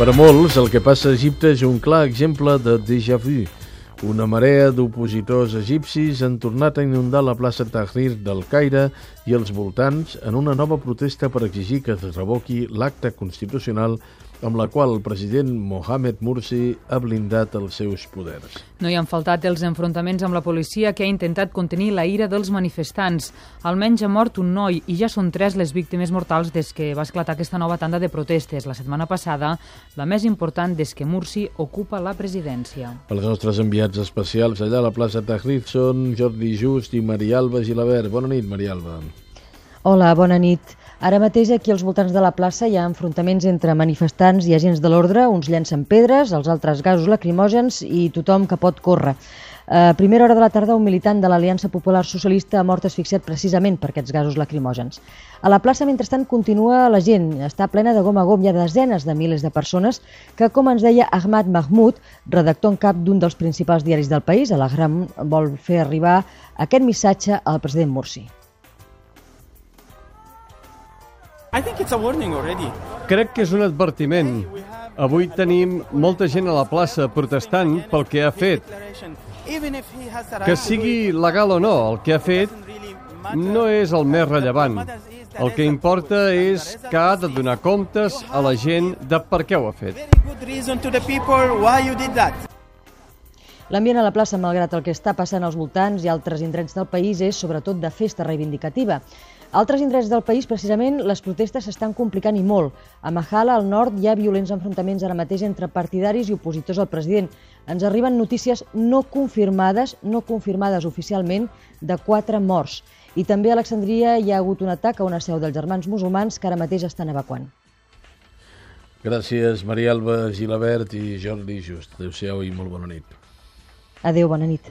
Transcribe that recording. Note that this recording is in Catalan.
Per a molts, el que passa a Egipte és un clar exemple de déjà vu. Una marea d'opositors egipcis han tornat a inundar la plaça Tahrir del Caire i els voltants en una nova protesta per exigir que es revoqui l'acte constitucional amb la qual el president Mohamed Mursi ha blindat els seus poders. No hi han faltat els enfrontaments amb la policia que ha intentat contenir la ira dels manifestants. Almenys ha mort un noi i ja són tres les víctimes mortals des que va esclatar aquesta nova tanda de protestes la setmana passada, la més important des que Mursi ocupa la presidència. Els nostres enviats especials allà a la plaça Tahrir són Jordi Just i Marialba Gilabert. Bona nit, Marialba. Hola, bona nit. Ara mateix aquí als voltants de la plaça hi ha enfrontaments entre manifestants i agents de l'ordre, uns llencen pedres, els altres gasos lacrimògens i tothom que pot córrer. A primera hora de la tarda, un militant de l'Aliança Popular Socialista ha mort asfixiat precisament per aquests gasos lacrimògens. A la plaça, mentrestant, continua la gent. Està plena de gom a gom. Hi ha desenes de milers de persones que, com ens deia Ahmad Mahmoud, redactor en cap d'un dels principals diaris del país, a l'Agram, vol fer arribar aquest missatge al president Mursi. Crec que és un advertiment. Avui tenim molta gent a la plaça protestant pel que ha fet. Que sigui legal o no, el que ha fet no és el més rellevant. El que importa és que ha de donar comptes a la gent de per què ho ha fet. L'ambient a la plaça, malgrat el que està passant als voltants i altres indrets del país, és sobretot de festa reivindicativa. Altres indrets del país, precisament, les protestes s'estan complicant i molt. A Mahala, al nord, hi ha violents enfrontaments ara mateix entre partidaris i opositors al president. Ens arriben notícies no confirmades, no confirmades oficialment, de quatre morts. I també a Alexandria hi ha hagut un atac a una seu dels germans musulmans que ara mateix estan evacuant. Gràcies, Marialba Gilabert i Jordi Just. Adéu-siau i molt bona nit. Adéu, bona nit.